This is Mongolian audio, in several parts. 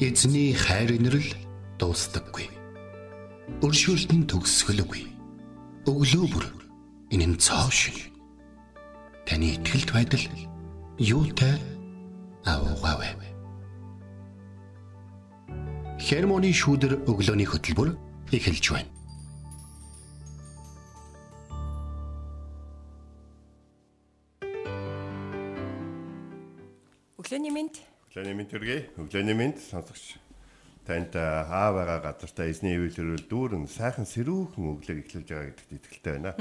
Эзний хайр инрэл дуустдаггүй. Өршөөлт нь төгсгөлгүй. Өглөө бүр энэ нь цоо шиг. Таны ихтгэлт байдал юутай аавгаавэ. Хермоны шүүдэр өглөөний хөтөлбөр эхэлж байна. Өглөөний мэнд төргий. Өглөөний мэнд сонсогч танд хаа байгаа газартаа эзний ивэлэрэл дүүрэн сайхан сэрүүхэн өглөөг эхлүүлж байгаа гэдэгт итгэлтэй байна.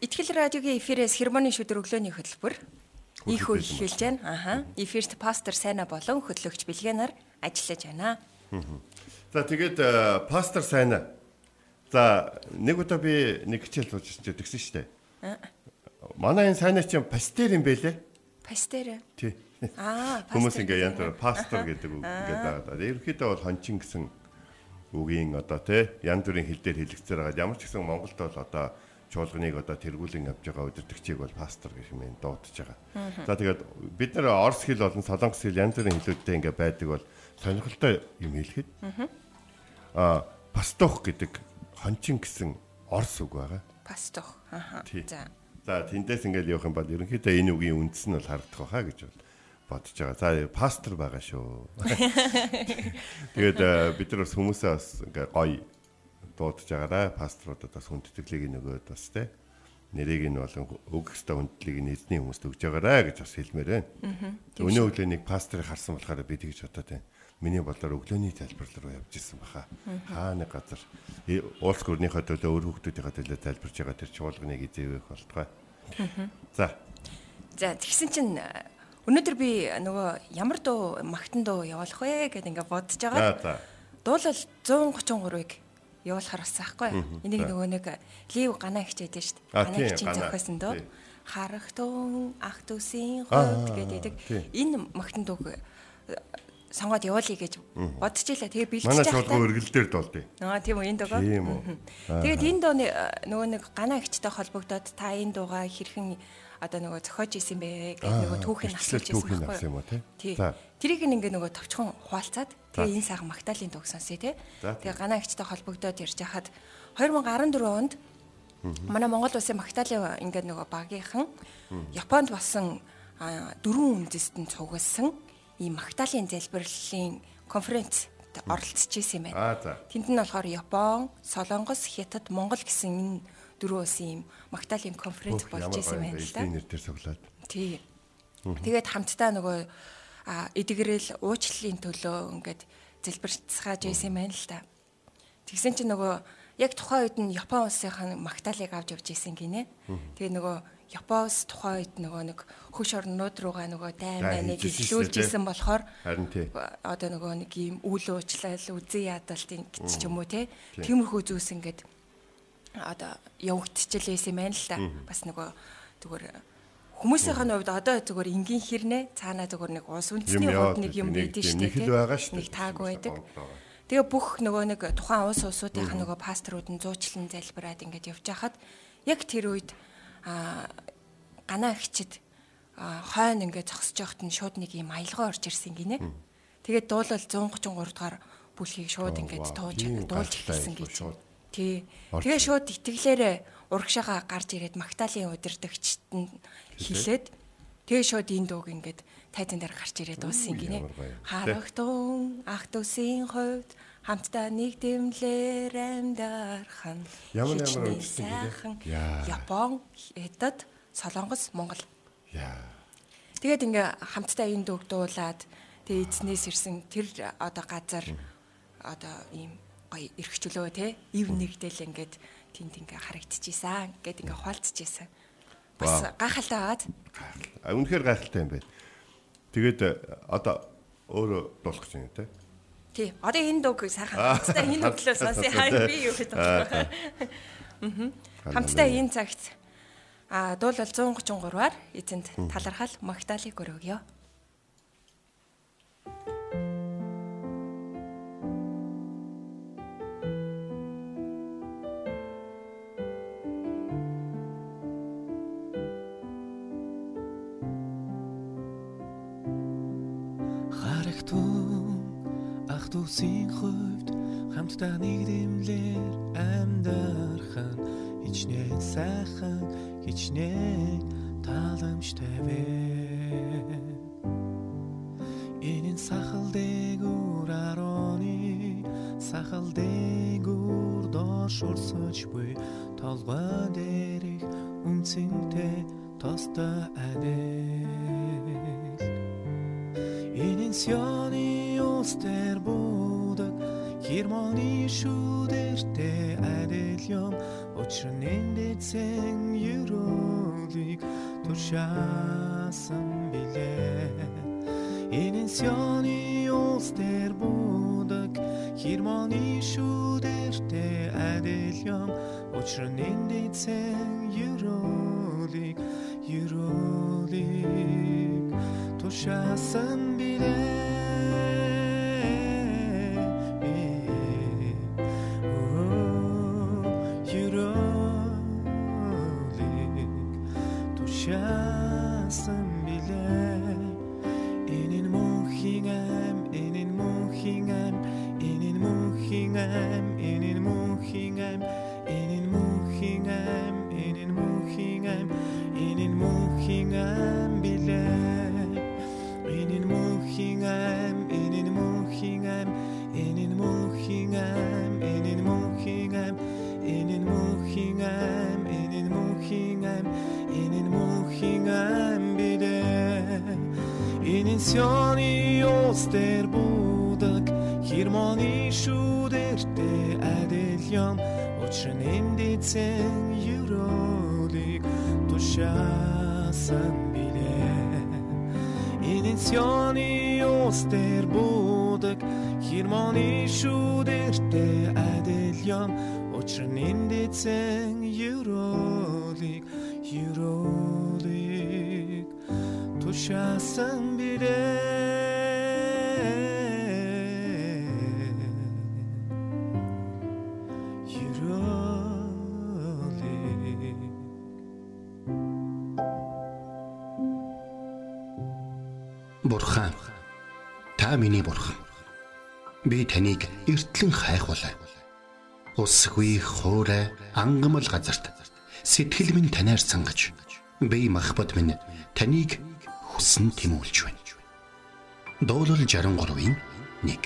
Итгэл радиогийн эфирээс хермоны шүдэр өглөөний хөтөлбөр их үйл хэлж байна. Аха. Эфирт пастор Сайна болон хөтлөгч Билгэнаар ажиллаж байна. За тэгээд пастор Сайна. За нэг удаа би нэг хичээл сууж тэгсэн шүү дээ. Манай энэ Сайна чинь пастер юм бэлээ. Пастер. Тий. Аа, Хүмүүс ингээ янз бүр пастор гэдэг үг ингээд байгаа. Ерөнхийдөө бол хончин гэсэн үгийн одоо тий янз бүрийн хэл дээр хэлэгцээр байгаа. Ямар ч гэсэн Монголд бол одоо чуулганыг одоо тэргүүлэн авч байгаа удирдгчийг бол пастор гэх юм дуудаж байгаа. За тэгээд бид нар орос хэл болон солонгос хэл янз бүрийн хэлүүдтэй ингээ байдаг бол сонирхолтой юм хэлэхэд а пастох гэдэг хончин гэсэн орос үг байгаа. Пастох. Аха. За. За тэндээс ингээл явах юм бол ерөнхийдөө энэ үгийн үндэс нь бол харагдах байхаа гэж бол бодож байгаа. За пастор байгаа шүү. Тэгээд бид нар бас хүмүүсээ бас ингээ гоё дуудаж байгаарай. Пасторудад бас хүндэтгэлийг нөгөөд бас те нэрийг нь болон өгөх ёстой хүндлийг нь эзний хүмүүст өгж байгаарай гэж бас хэлмээр байна. Өнөө өглөө нэг пасторыг харсан болохоор би тэгж бодоод байна. Миний бодлоор өглөөний залбирал руу явж исэн баха. Хаа нэг газар уулс гүрнийхээ төлөө өөр хүмүүсийнхээ төлөө залбирч байгаа тэр чуулганыг эзэвэх болтгой. За. За тэгсэн чинь өнөөдөр би нөгөө ямар дуу магтан дуу явуулах вэ гэдээ ингээ бодож байгаа. Дуулал 133-ыг явуулахар болсон байхгүй. Энийг нөгөө нэг лив ганаа хичээдэж штт. Ганаа хичээн зохиосон дөө. Харах тун ах төсийн хувьд гэдэг. Энэ магтан дууг сонгоод явуулъя гэж бодож илаа. Тэгээ бэлтэж Манай чуулган өргөл дээр дуулдیں۔ Аа тийм үү энэ дуугаа. Тийм үү. Тэгээд энэ дууны нөгөө нэг ганаа хичтэй холбогдоод та энэ дуугаа хэрхэн одоо нөгөө зохиож исэн бэ? Гэдэг нөгөө түүхийг асууж исэн уу те? Тий. Тэрийг ингээ нөгөө товчхон хуалцаад тэгээ энэ сайхан магтаалын дууг сонсъё те. Тэгээ ганаа хичтэй холбогдоод ирж хахад 2014 онд манай Монгол улсын магтаалын ингээ нөгөө багийнхан Японд болсон дөрвөн үндэстэн цугласан ийм магтаалын залбирлын конференц оролцож исэн юм байна. Тэнд нь болохоор Япон, Солонгос, Хятад, Монгол гэсэн энэ дөрвөн улсын ийм магтаалын конференц болж исэн юм байна л да. Нэр дээр цуглаад. Тий. Тэгээд хамтдаа нөгөө эдгэрэл уучлалын төлөө ингээд залбирцгааж байсан юм байна л да. Тэгсэн чинь нөгөө яг тухайн үед нь Япон улсынхаа магтаалыг авч явж исэн гинэ. Тэгээ нөгөө Япоос тухайн үед нөгөө нэг хөш орнууд руугаа нөгөө дайм байныг дээ. исэн болохоор одоо нөгөө нэг ийм үйл уучлал, үзэн ядалтын гэж ч юм уу те. Тиймэрхүү зүйлс ингээд одоо явагдчихлээсэн юм байна л да. Бас нөгөө зүгээр хүмүүсийнх нь хувьд одоо зүгээр энгийн хэрнээ цаанаа зүгээр нэг ус үндэсний хувьд нэг юм байдэн шүү дээ. Нэг дээ. таагүй байдаг. Тэгээ бүх нөгөө нэг тухайн улс улсуудынхаа нөгөө пасторууд нь зуучлан залбираад ингээд явж хахад яг тэр үед а ганаа хичэд а, хойно ингээд зогсож явахт нь шууд нэг юм аялгаа орж ирсэн гинэ. Тэгээд дуулал 133 дугаар бүлгийг шууд ингээд тууж дуулж эхэлсэн гэж. Тий. Тэгээ шууд итгэлээрээ урагшаага гарч ирээд магтаалын удирдагчт нь хэлээд тэгээ шууд энэ дууг ингээд тайзан дээр гарч ирээд дууссан гинэ. Харахтун ах төсийн хувьд хамтдаа нэг дэмлэр амьдархан Ямар ямар Яа. Япон, Хятад, Солонгос, Монгол. Яа. Тэгээд ингээ хамтдаа энэ дууг дуулаад тэгээ эзнээс ирсэн тэр одоо газар одоо ийм гоё эрхчлөө те. Ив нэгдэл ингээд тэнд ингээ харагдчихсан гэд ингээ хуалцчихсан. Бас гайхалтай байгаад. Үнэхээр гайхалтай юм байна. Тэгээд э, одоо өөрөө дуулах гэж байна те. тий. Одоо энэ дууг сайхан. Хамтдаа энэ өглөө сонсъё. Хаа би юу гэдэг вэ? Хамтдаа энэ цагт а дуулал 133-аар эзэнд талархал магтаалыг өргөё. Хамтдаа нэгдэмлэр амьдарх нь хичнээн сайхан хичнээн таламжтай вэ? Энэ сахал дээгүүр ароны сахал дээгүүр доош урсаж буй. Толгой дээрх үнцэнтэй тостой адил. Энэ сёны устэр будаг Хермоны шүүдэртэй адил юм Учир нь дэцэн юролыг туршаасан билээ Энэ сёны устэр будаг Хермоны шүүдэртэй адил юм Учир нь дэцэн юролыг мөнхийн ам энэ мөнхийн ам билээ. Энэ мөнхийн ам энэ мөнхийн ам энэ мөнхийн ам энэ мөнхийн ам энэ мөнхийн ам энэ мөнхийн ам энэ мөнхийн ам билээ. Энэ сёны тушаасан билээ. Энэ сёны остер будаг хермоны шүүдэртэй адил юм учир нь эндицэн юролыг та миний бурхан. Би таныг эртлэн хайхвалаа. Усгүй хоорой ангамл газарт сэтгэл минь танаар сангаж би махбат минь таныг хүсн тимүүлж байна. Дуурал 63-ийн 1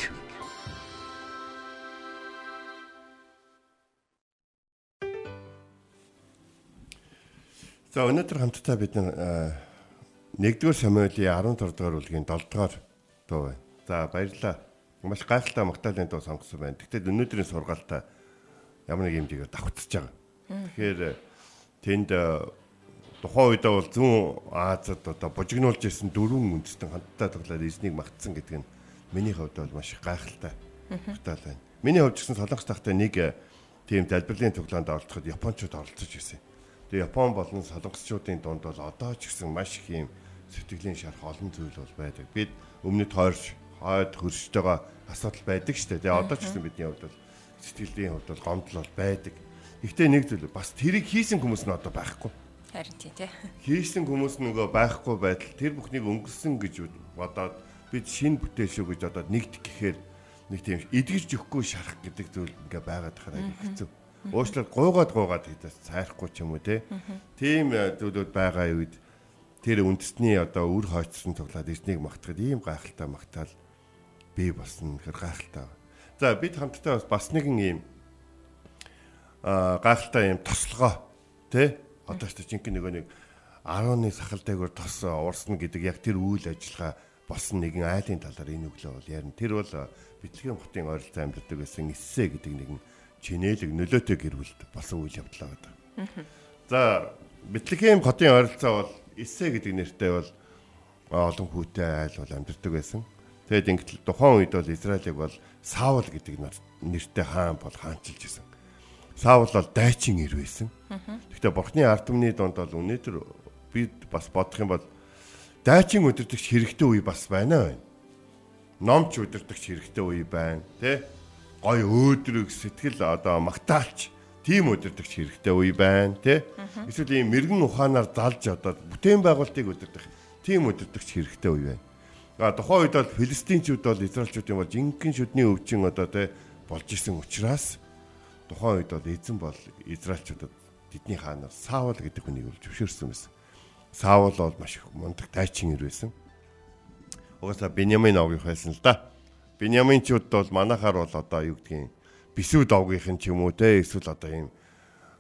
За өнөөдөр хамтдаа бид нэгдүгээр Самуэлийн 16 дугаар бүлгийн 7 дугаар дуу байна. За баярлалаа. Маш гайхалтай магтаалын дуу сонгосон байна. Тэгтээ өнөөдрийн сургаалтаа ямар нэг юм дэгээр давхцаж байгаа. Тэгэхээр тэнд тухайн үедээ бол зүүн Азад одоо бужигнуулж ирсэн дөрвөн үндэстэн хамтдаа тоглоод эзнийг магтсан гэдэг нь миний хувьд бол маш гайхалтай магтаал байна. Миний хувьд ч гэсэн солонгос тахтай нэг тийм залбирлын тоглоонд оролцоход японочууд оролцож ирсэн. Тэгээ Япон болон солонгосчуудын дунд бол одоо ч гэсэн маш их юм сэтгэлийн шарх олон зүйл бол байдаг. Бид өмнөд хойрш хойд хөрштэйгээ асуудал байдаг шүү дээ. Тэгээ одоо ч гэсэн бидний хувьд бол сэтгэлийн хувьд бол гомдол бол байдаг. Гэхдээ нэг зүйл бас тэрийг хийсэн хүмүүс нь одоо байхгүй. Харин тий, тий. Хийсэн хүмүүс нөгөө байхгүй байтал тэр бүхнийг өнгөрсөн гэж бодоод бид шинэ бүтээл шүү гэж одоо нэгдэх гэхээр нэг тийм эдгэрч өгөхгүй шарах гэдэг зүйл ингээ байгаад хараа хэцүү. Уучлаад гуугаад гуугаад хийдээс цайрахгүй ч юм уу те. Тийм зүйлүүд байгаа үед тэр үндэсний одоо үр хойцсон тоглоод эзнийг магтахад ийм гайхалтай магтаал бий болсон хэр гайхалтай. За бид хамтдаа бас нэгэн ийм а гайхалтай ийм тослогоо те одоо ч жинхэнэ нөгөө нэг 10-ны сахалдайгаар тос уурсна гэдэг яг тэр үйл ажиллагаа болсон нэгэн айлын талаар энэ өглөө бол ярина. Тэр бол битлэгийн хотын ойролцоо амьдардаг байсан эсэ гэдэг нэгэн чинээлэг нөлөөтэй гэр бүлд болсон үйл явдал байгаа. За битлэгийн хотын ойролцоо бол эсэ гэдэг нэртэй бол олон хүүтэй айл бол амьдардаг байсан. Тэгэд ингээд тухайн үед бол Израилийг бол Саул гэдэг нэртэй хаан бол хаанчилж исэн. Саул бол дайчин ир байсан. Гэхдээ бурхны ард түмний донд бол өнөөдөр бид бас бодох юм бол дайчин өдөртөгч хэрэгтэй үе бас байна байна. Номч өдөртөгч хэрэгтэй үе байна, тэ? Гой өөдрөг сэтгэл одоо магтаалч тийм өдөртөгч хэрэгтэй үе байна, тэ? Эсвэл ийм мэрэгэн ухаанаар залж одоо бүтээн байгуулалтыг өдөртөх тийм өдөртөгч хэрэгтэй үе байна. Тухайн үед бол филистинчүүд бол израилчуудын бол жинхэнэ шүдний өвчин одоо те болж исэн учраас тухайн үед бол эзэн бол израилчуудад тэдний хаанаар Саул гэдэг хүнийг бол зөвшөөрсөн байсан. Саул бол маш их мундаг тайчин ир байсан. Угаасаа Беньямин овгийнх байсан л да. Беньяминчууд бол манахаар бол одоо юу гэдгийг бисүүд овгийнх нь ч юм уу те эсвэл одоо ийм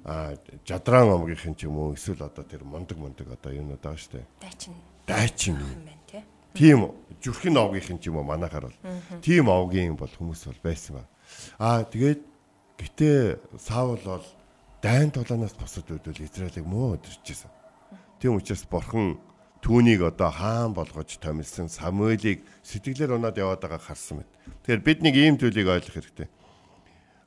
а жадран омгийнх нь ч юм уу эсвэл одоо тэр мундаг мундаг одоо юмнууд байгаа штэ. Дайчин. Дайчин. юм байна тий. Тийм зүрхэн овгийнх нь ч юм уу манахаар бол тийм овгийн бол хүмүүс бол байсан ба. Аа тэгээд гэтээ Саул бол дайн тулаанаас босод өдөл Израилийг муу өдөрчээсэн. Тийм учраас бурхан түүнийг одоо хаан болгож томилсон Самуэлийг сэтгэлээр унаад яваад байгааг харсан мэт. Тэгэхээр бид нэг ийм зүйлийг ойлгох хэрэгтэй.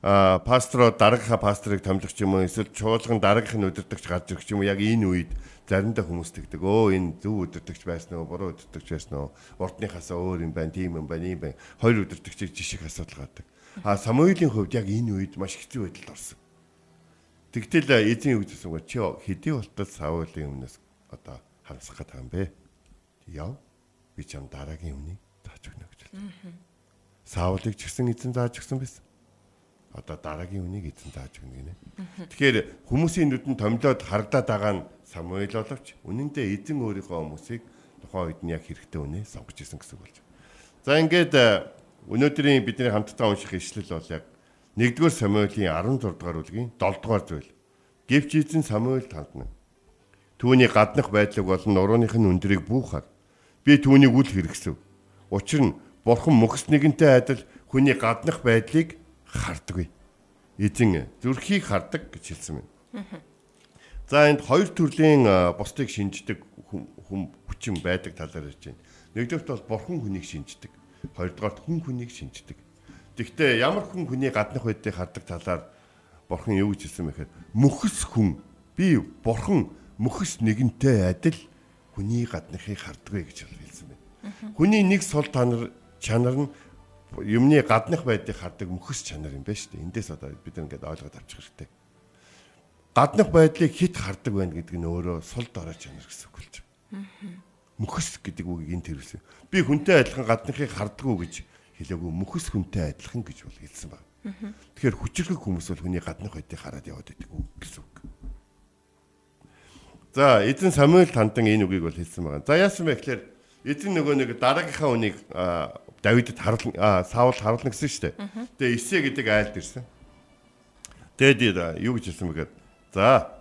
А пастор дараагийнхаа пасторыг томилох ч юм уу эсвэл чуулган дараагийнх нь өдөртөгч гарч ирэх юм уу яг энэ үед заримдаа хүмүүс тэгдэг. Өө энэ зөв өдөртөгч байсан уу, буруу өдөртөгч байсан уу? Урдныхаасаа өөр юм байна, тийм юм байна, ийм байна. Хоёр өдөртөгчийг жишг асуудал гардаг. А Самуэлийн хувьд яг энэ үед маш хэцүү байдалд орсон. Тэгтэл эзэн юу гэсэн үг чи хэдий болтол Саулийн өмнөөс одоо хансах гэдэг юм бэ? Яв. Би чам дараагийн өмнөний зааж өгнө гэж хэлсэн. Саулыг ч гэсэн эзэн зааж өгсөн байсан. Одоо дараагийн үнийг эзэн зааж өгнө гинэ. Тэгэхээр хүмүүсийн нүдэнд томилоод харагдаад байгаа нь Самуэль боловч үнэн дээр эзэн өөрийнхөө хүмүүсийг тухайн үед нь яг хэрэгтэй үнэ сонгож исэн гэсэн үг болж байна. За ингээд өнөөдрийн бидний хамтдаа унших ишлэл бол яг 1-р Самуэлийн 16 дугаар бүлгийн 7 дугаар зүйл. Гэвч эзэн Самуэль тандна. Түүний гаднах байдлыг болон нурууных нь өндрийг буухаар би түүнийг үл хэрэгсэв. Учир нь бурхан мөхс нэгэнтэй адил хүний гаднах байдлыг хардаггүй. Эзэн зүрхийг хардаг гэж хэлсэн байна. За энд хоёр төрлийн бусдыг шинждэг хүм хүчин байдаг талаар ярьж байна. Нэгдүгээрт бол бурхан хүнийг шинждэг. Хоёрдугаарт хүн хүнийг шинждэг. Гэхдээ ямар хүн хүний гаднах байдлыг хардаг талаар бурхан юу гэж хэлсэн бэ гэхээр мөхс хүн би бурхан мөхс нэгэнтэй адил хүний гаднахыг харддаг гэж хэлсэн байна. Хүний нэг сул танар чанар нь юмны гаднах байдлыг хардаг мөхс чанар юм байна шүү дээ. Эндээс одоо бид ингээд ойлгоод авчих хэрэгтэй. Гаднах байдлыг хит хардаг байна гэдэг нь өөрөө сул дорой чанар гэсэн үг болж байна. Мөхс гэдэг үгийг энд тэрвсэн. Би хүнтэй адилхан гаднахыг харддаг гэж хэлээгүй мөхс хүнтэй адилхан гэж бол хэлсэн байна. Тэгэхээр хүчрхэг хүмүүс бол хүний гаднах байдлыг хараад яваад байдаг гэсэн үг. За эзэн Самуэль тандан энэ үгийг бол хэлсэн байгаа. За яасан бэ гэхээр эзэн нөгөө нэг дараагийнхаа үнийг Давидд харуулна Саул харуулна гэсэн шүү дээ. Тэгээ Исэ гэдэг айлд ирсэн. Тэгээд юу гэж хэлсэн бэ гэхээр за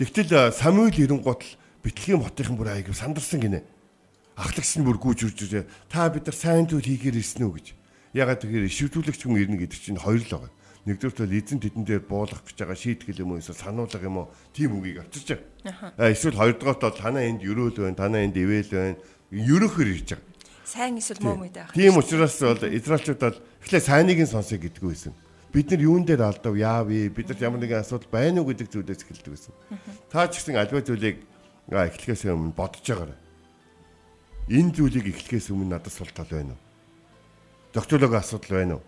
тэгтэл Самуэль ирэнгуут л Бэтлеhem хотынхан бүр аяг сандарсан гинэ. Ахлагч нь бүр гүйж үрж ирээ. Та бид нар сайн зүйл хийхээр ирсэн үү гэж. Ягаад тэгэхээр ишвдүүлэгч хүн ирнэ гэдэг чинь хоёр л байгаа. Нэгдүгээр нь эзэн тэдэн дээр буулгах гэж байгаа шийтгэл юм уу эсвэл сануулга юм уу тийм үгийг авчирч байгаа. Аа эсвэл хоёрдугаарт бол танаа энд өрөөл байна, танаа энд ивэл байна. Ерөөхөр ирж байгаа. Сайн эсвэл муу мэд байх. Тийм учраас бол израилчууд бол эхлээ сайныг нь сонсоё гэдгүү байсан. Бид нар юун дээр алдав яав вэ? Бид нар ямар нэгэн асуудал байна уу гэдэг зүйлээс эхэлдэг байсан. Та ч гэсэн альва зүйлийг эхлэхээс өмнө бодож байгаарай. Энэ зүйлийг эхлэхээс өмнө надад сул тал байна уу? Докторлог асуудал байна уу?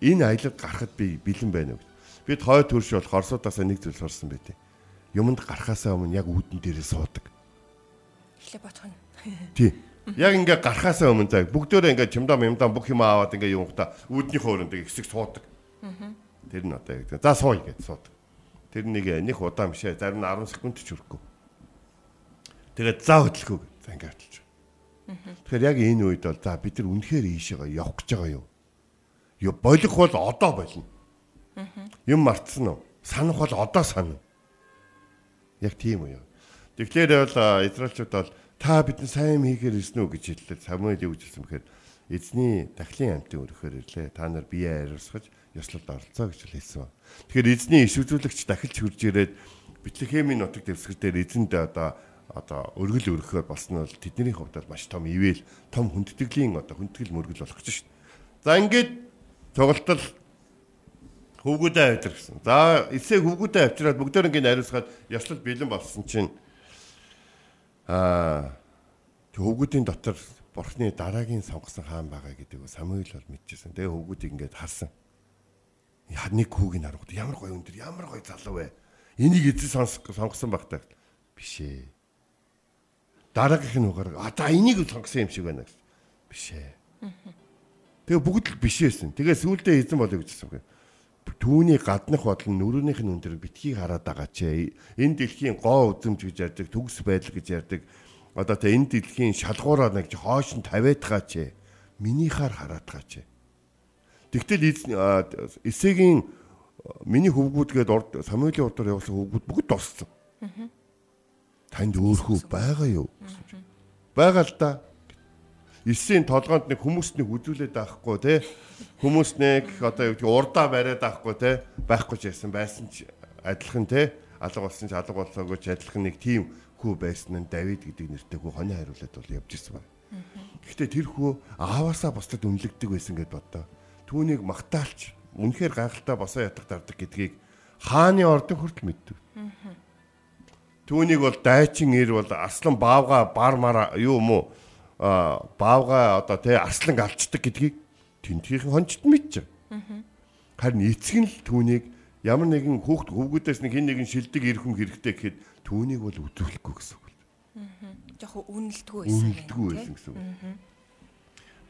энэ аялал гарахад би бэлэн байна уу? Бид хой төрш бол хорсуудаас нэг зүйл сурсан байдیں۔ Юмд гарахаасаа өмнө яг үүдэн дээрээ суудаг. Эхлээ бодох нь. Тий. Яг ингээ гарахаасаа өмнө заа бүгдөө ингээ чимдам юмдам бүх юм аваад ингээ юм хта үүднийхөө өрөнд хэсэг суудаг. Тэр нь одоо яг за сууя гэж суудаг. Тэр нэг нэг удаан бишээ зарим нь 10 секунд ч хүрэхгүй. Тэгээд за хөдлөхөө за ингээ хөдлөж. Тэгэхээр яг энэ үед бол за бид нар үнэхээр ийшээ явах гэж байгаа юу? болох бол одоо болно. Юм мартсан уу? Санах бол одоо сана. Яг тийм үү. Тэгэхээр бол израилчууд бол та бидний сайн хийхээр ирсэн үү гэж хэллээ. Самуэль юу гэж хэлсэн бэхээр эзний дахлын амтын өрөхөөр ирлээ. Та нар бие ариусгаж ёслолд оролцоо гэж хэлсэн. Тэгэхээр эзний иш үзүүлэгч дахилж хурж ирээд Бэтлехемийн нутаг дэвсгэр дээр эзэнд одоо одоо өргөл өргөхөөр болсон нь бол тэдний хувьд маш том ивэл том хүндтгэлийн одоо хүндтгэл мөргөл болох гэж дээ. За ингээд Тоглолтол хөвгүүдээ авчир гэсэн. За эсээ хөвгүүдээ авчираад бүгдөө ингэ нариусгаад ёслол бэлэн болсон чинь аа хөвгүүдийн дотор бурхны дараагийн сонгосон хаан байгаа гэдэг нь Самуэль бол мэдчихсэн. Тэгээ хөвгүүдийг ингээд харсан. Нэг хүүгийн харагд ямар гоё өндөр ямар гоё залуу вэ? Энийг эзэн сонгосон багтаа. Биш ээ. дараагийнх нь угаар за энийг сонгосон юм шиг байна гэсэн. Биш ээ. Тэгээ бүгд л биш байсан. Тэгээ сүулдэ эзэн болоо гэж хэлсэн. Түүний гаднах бодол нь нүрийнх нь өндөр битгий хараад байгаа ч энэ дэлхийн гоо үзэмж гэж ярьдаг, төгс байдал гэж ярьдаг. Одоо тэ энэ дэлхийн шалгуураа нэг хоош нь тавиад байгаа ч минийхаар хараад байгаа ч. Тэгтэл эсэгийн миний хөвгүүдгээд урд Самуэлийн урдаар явуулсан хөвгүүд бүгд дууссан. Танд өөрхөө байгаа юу? Байгаа л да. Эсийн толгоонд нэг хүмүүст нэг үзүүлээд байхгүй те. Хүмүүс нэг одоо юу гэдэг урдаа бариад байхгүй те. Байхгүй ч яасан байсан ч адилхан те. Алга болсон ч алга болсоогүй ч адилхан нэг тийм хүү байсан нь Давид гэдэг нэртэй хүү хоны хариулаад бол явж ирсэн байна. Гэхдээ тэр хүү ааваасаа бусдад үнэлэгдэг байсан гэд боддоо. Түүнийг магтаалч үнэхээр гайхалтай босоо ятах дардаг гэдгийг хааны ордон хүртэл мэддэг. Түүнийг бол дайчин ир бол арслан баавга бар мара юу юм уу баавга одоо тэ арслан алчдаг гэдгийг тентхийн хончт байгаа. Харин эцэг нь л түүнийг ямар нэгэн хүүхд хөвгүүдээс нэг хин нэгэн шилдэг ирэх хүн хэрэгтэй гэхэд түүнийг бол өдрөхгүй гэсэн үг. Аа. Жохо үнэлдэггүй байсан. Үнэлдэггүй байсан гэсэн үг.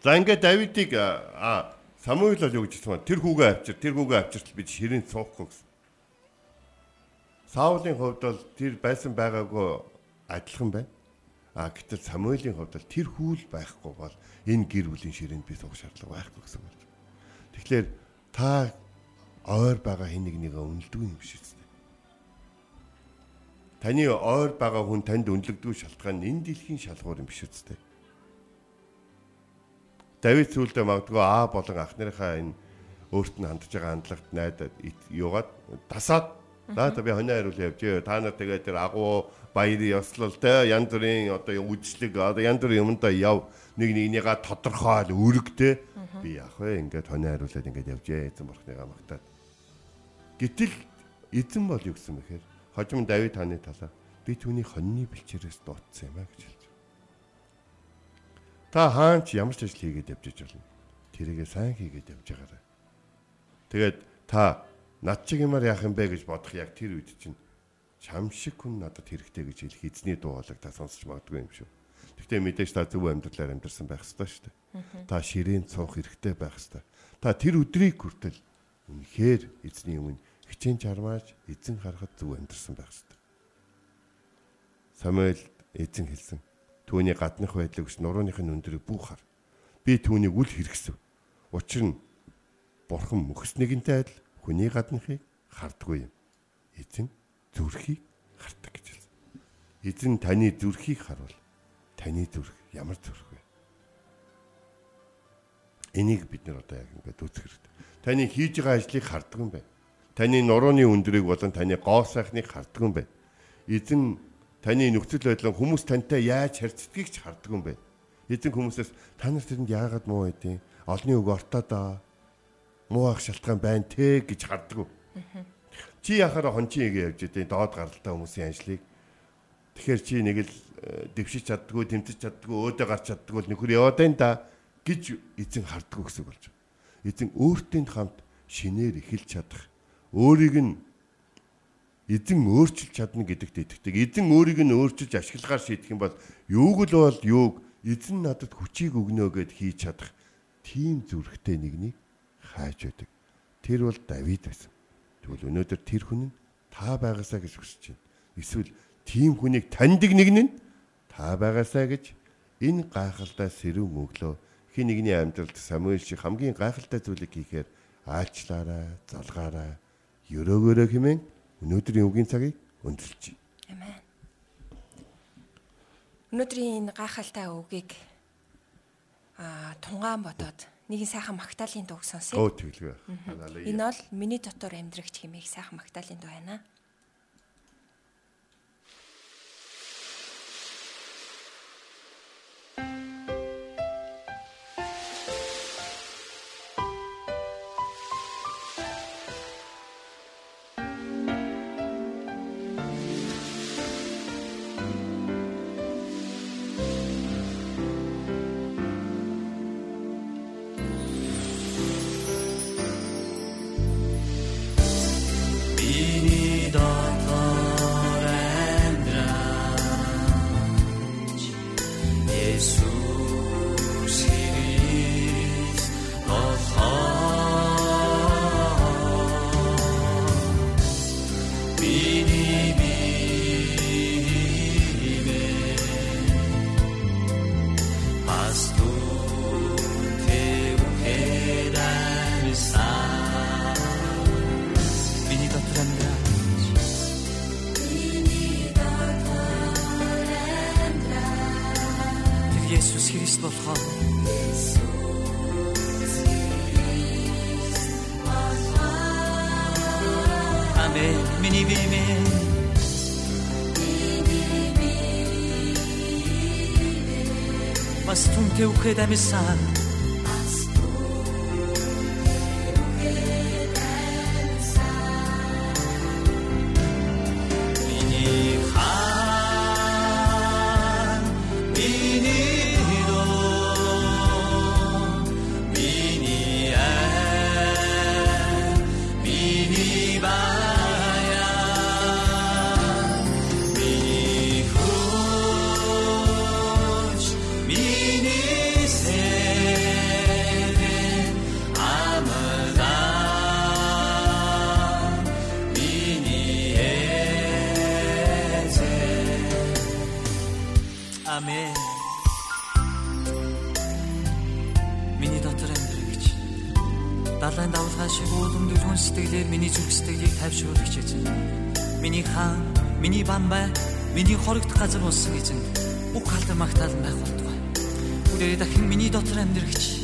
За ингээд Давидыг а Самуил бол юу гэж хэлсэн тэр хүүгээ авчир тэр хүүгээ авчиртал бид ширээн цуухгүй гэсэн. Саулын хувьд бол тэр байсан байгаагүй адилхан байна. А гэтэл Самуилийн хувьд бол тэр хүл байхгүй бол энэ гэр бүлийн ширээнд би суух шаардлага байхгүй гэсэн үг. Тэгэхээр та ойр байгаа хин нэг нэгэ үнэлдэг юм биш үү? Таны ойр байгаа хүн танд үнэлэгдүү шалтгаан энэ дэлхийн шалгуур юм биш үү? Давид сүулдэ магадгүй аа болон ах нарынхаа энэ өөрт нь хандж байгаа хандлагт найдаад юугаад тасаад За та би хонио хариул явж. Та нар тэгээд тэр агуу баяр ёслол те янз бүрийн одоо үдшилэг одоо янз бүрийн юмдаа яв нэг нэгнийгаа тодорхойл өргөтэй би яах вэ ингээд хонио хариулаад ингээд явжээ эзэн бурхныгаа магтаад. Гэтэл эзэн бол юу гэсэн бэхээр хожим Давид хааны талаа би түүний хоньны бэлчээрээс дуудсан юм а гэж хэлж. Та хаан ч ямар ч ажил хийгээд явж болно. Тэрийгээ сайн хийгээд явж байгаарай. Тэгээд та над чиг юмар яах юм бэ гэж бодох яг тэр үед чинь чам шиг хүн надад хэрэгтэй гэж хэлэх эзний дуу хоолойг та сонсч магадгүй юм шүү. Гэхдээ мэдээж та зөв амьдралаар амьдарсан байх ёстой шүү дээ. Та ширээн цуух хэрэгтэй байх ёстой. Та тэр өдрийг хүртэл үнэхээр эзний өмнө хичээн чармааж эзэн харахад зөв амьдарсан байх ёстой. Самуэль эзэн хэлсэн. Түүний гаднах байдлыг ш нурууных нь өндөрийг бүх хар. Би түүнийг үл хэрэгсэв. Учир нь бурхан мөхснэгэнтэй адил хүний гаднахыг хардггүй юм. Эзэн зүрхийг хардаг гэж хэлсэн. Эзэн таны зүрхийг харуул. Таны зүрх ямар зүрх вэ? Энийг бид нар одоо яг ингээд үзэх хэрэгтэй. Таны хийж байгаа ажлыг хардаг юм байна. Таны нурууны өндрийг болон таны гоо сайхныг хардаг юм байна. Эзэн таны нөхцөл байдал хүмүүс тантай яаж харьцдгийг ч хардаг юм байна. Эзэн хүмүүсээс та нар тэрэнд яагаад муу байдیں۔ Олны үг ортоо муу ах шалтгаан байна те гэж харддаг. Чи яхаар хончин игээ явж идэв доод гаралтай хүмүүсийн ажлыг. Тэгэхээр чи нэг л дэвшиж чаддгүй, тэмцэж чаддгүй, өөдөө гарч чаддгүй л нөхөр яваад байна да гэж эзэн харддаг гэсэн болж байна. Эзэн өөртөө хамт шинээр эхэлж чадах, өөрийг нь эзэн өөрчилж чадна гэдэгт итгэдэг. Эзэн өөрийг нь өөрчилж ашиглагаар шийдэх юм бол юуг л бол юуг эзэн надад хүчийг өгнө гэд хийж чадах тийм зүрхтэй нэгнийг хайж байдаг. Тэр бол Давид байсан. Тэгвэл өнөөдөр тэр хүн нь та байгаасаа гэж хүсэж байна. Эсвэл тийм хүнийг таньдаг нэг нь та байгаасаа гэж энэ гайхалтай сэрүүн өглөө хин нэгний амьдралд Самуэль шиг хамгийн гайхалтай зүйлийг хийхээр аачлаарай, залгаарай, өрөөгөөрөө хэмээн өнөөдрийн үгийн цагийг байна. Амен. Өнөөдрийн энэ гайхалтай үгийг аа тунгаан бодоод нэгэн сайхан магтаалын дууг сонсъё. Оо тэглэв. Энэ бол миний дотор амьдрагч хэмээх сайхан магтаалын дуу байна. باشه بس که می بی می بس تون که او قدمی Миний бан бай, миний хоригдох газар болсон эзэн бүх халдар магтаал байх болтугай. Бүгдээрээ дахин миний дотор амьдрэгч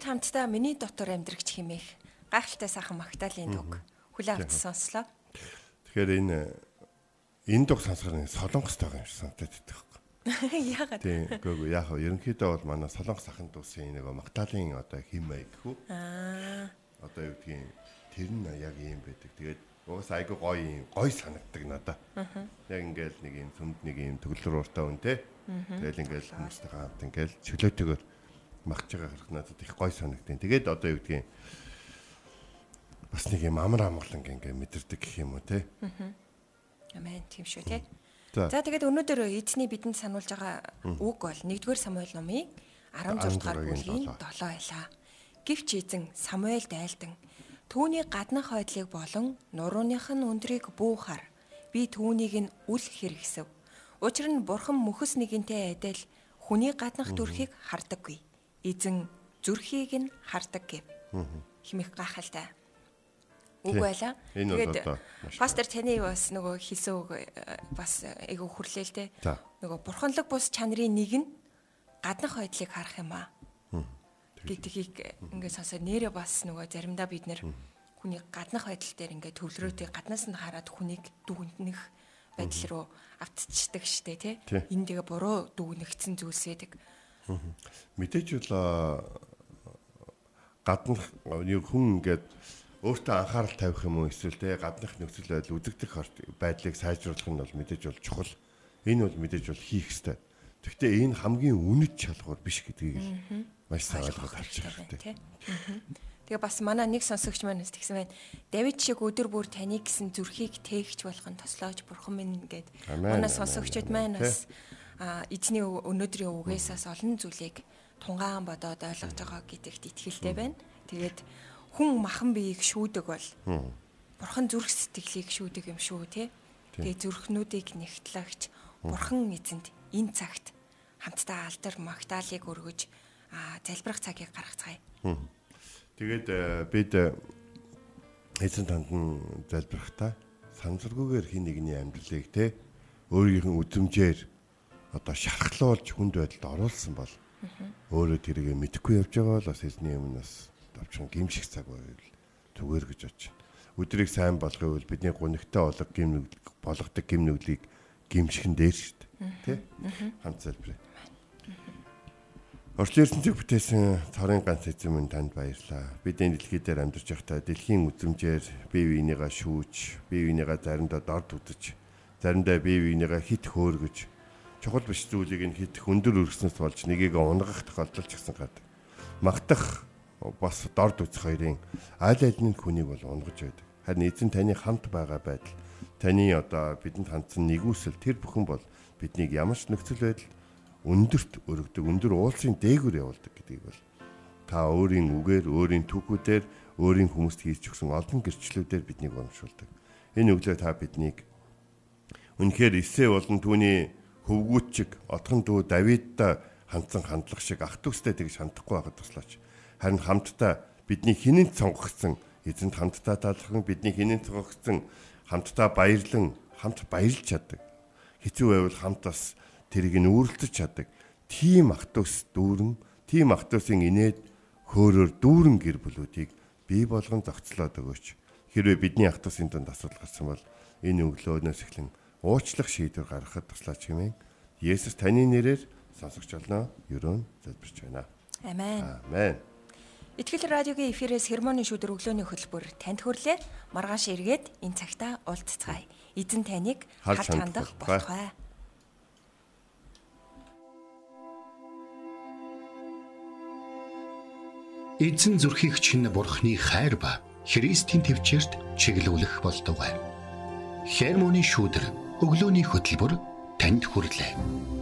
Тэгээд хамтдаа миний дотор амьдрагч химээх гайхалтай сайхан Магдалины дуг хүлээ авч сонслоо. Тэгэхээр энэ энэ дуг сонсохоор солонгос тагаа юм шиг санагдаад байдаг. Яагаад? Тийм. Гэхдээ яг хөө ерөнхийдөө бол манай солонгос ахын дуусын нэг Магдалины одоо химээ гэхүү. Аа. Одоо юу гэдгийг тэр нь яг юм байдаг. Тэгээд уус айгу гоё юм гоё санагддаг надаа. Яг ингээл нэг юм сүмд нэг юм төгөлөр уртаа үн тэ. Тэгэл ингээл хүмүүстэй хамт ингээл чөлөөтэйгээр магч байгаа хэрэг надад их гоё санагдیں۔ Тэгээд одоо юу гэдгийг бас нэг юм амар амгалан ингээ мэдэрдэг гэх юм уу те. Амен тийм шүү те. За. Тэгээд өнөөдөр эзний бидэнд сануулж байгаа үг бол 1-р Самуэль номын 16 дугаар бүлгийн 7 байлаа. Гэвч эзэн Самуэльд айлдан түүний гаднах хойдлыг болон нурууных нь өндрийг буухаар би түүнийг нь үл хэрэгсэв. Учир нь бурхан мөхөс нэгэнтэй адил хүний гаднах дүрхийг хардаггүй. Эзэн зүрхийг нь хардаг гэв. Химих гахалтай үг байла. Маш пастор таны бас нөгөө хэлсэн үг э, бас айгу хүрлээ л те. За. Нөгөө бурханлаг бус чанарын нэг нь гаднах байдлыг харах юм аа. Гэдгийг ингээд сонсоод нэрээ бас нөгөө заримдаа бид нэр хүний гаднах байдал дээр ингээд төвлөрөөтэй гаднаас нь хараад хүнийг дүгнэх байдал руу автцдаг штэ тий. Энэ тэгээ буруу дүгнэгдсэн зүйлс байдаг. Мэдээж гаднах нэг хүн ингээд өөртөө анхаарал тавих юм уу эсвэл те гаднах нөхцөл байдал үзэгдэх байдлыг сайжруулах нь бол мэдээж бол чухал. Энэ бол мэдээж бол хийх ёстой. Гэхдээ энэ хамгийн үнэт шалгуур биш гэдгийг л маш сайн ойлгоод авчих хэрэгтэй. Тэгээ бас манай нэг сонсогч маань бас тэгсэн байна. Давид шиг өдөр бүр таны гэсэн зүрхийг тээгч болгон тослоож бурхан минь гэд манай сонсогчд маань бас эзний өнөөдрийн үгээсээс олон зүйлийг тунгаан бодоод ойлгож байгаа гэдэгт итгэлтэй байна. Тэгээд хүн махан биеийг шүүдэг бол бурхан зүрх сэтгэлийг шүүдэг юм шүү те. Тэгээ зүрхнүүдийг нэгтлагч бурхан эзэнд энэ цагт хамтдаа алдар магтаалыг өргөж залбирах цагийг гаргацгаая. Тэгээд э, бид э, эзэн танд нь залбирахтаа санамсаргүйгээр хин нэгний амьдралыг те өөрийнх нь үзмжээр одоо шархлуулж хүнд байдалд оруулсан бол өөрөө тэрийг мэдэхгүй явж байгаа бол бас эзний өмнөөс давчхан гимших цаг байвал зүгээр гэж байна. Өдрийг сайн болгох үйл бидний гунигтай болог гим болгодог гим нүглийг гимшихэн дээр шүү дээ. Тэ? Хамт залбирая. Орчлын ертөнцийг бүтээсэн цорын ганц эзэн минь танд баярлалаа. Бид энэ дэлхий дээр амьдарч байхдаа дэлхийн үзмжээр бие биенийгаа шүүж, бие биенийгаа заримдаа дорд үдэж, заримдаа бие биенийгаа хит хөөргөж, чухал биш зүйлийг нь хит хөндөр өргснөс болж нэгийг унгах тохиолдол ч гэсэн гад. Магтах бас дорд үзэх хоёрын аль альны хүнийг бол унгаж байдаг. Харин эзэн таны хамт байгаа байдал, таны одоо бидэнд хандсан нэгүсэл тэр бүхэн бол биднийг ямар ч нөхцөл байдал өндөрт өргөдөг өндөр уулсын дээгүүр явуулдаг гэдгийг бол та өөрийн үгээр өөрийн түүхүүдээр өөрийн хүмүүст хийж өгсөн олон гэрчлэлүүдээр биднийг урамшуулдаг. Энэ өглөө та биднийг үнэхээр эсээ болон түүний хөвгүүчиг одхон дүү Давидтай хандсан хандлах шиг ах төгстэй тэгж хандахгүй байхад туслаач. Харин хамтдаа бидний хинэн сонгогдсон эзэнт хамтдаа талархан бидний хинэн сонгогдсон хамтдаа баярлан хамт баярлж чаддаг. Хэцүү байвал хамт бас тэрийг нь үүрлдэж чаддаг. Тим ах төгс дүүрэн, тим ах төсөн инээд хөөрөөр дүүрэн гэр бүлүүдийг бий болгон зохицлоод өгөөч. Хэрвээ бидний ах төсөний дунд асуудал гарсан бол энэ өглөөнөөс эхлэн уучлах шийдвэр гаргахад туслаач хэмээн Есүс таны нэрээр сонсогч олноо ерөөн залбирч байна. Амен. Амен. Итгэл радиогийн эфирээс хермоны шүдэр өглөөний хөтөлбөр танд хүрлээ. Маргааш эргээд энэ цагта уулзцгаая. Эзэн таныг харж хандах болтугай. Эзэн зүрхийг чинь бурхны хайр ба Христийн төвчөрт чиглүүлэх болтугай. Хермоны шүүдэр өглөөний хөтөлбөр танд хүрэлээ.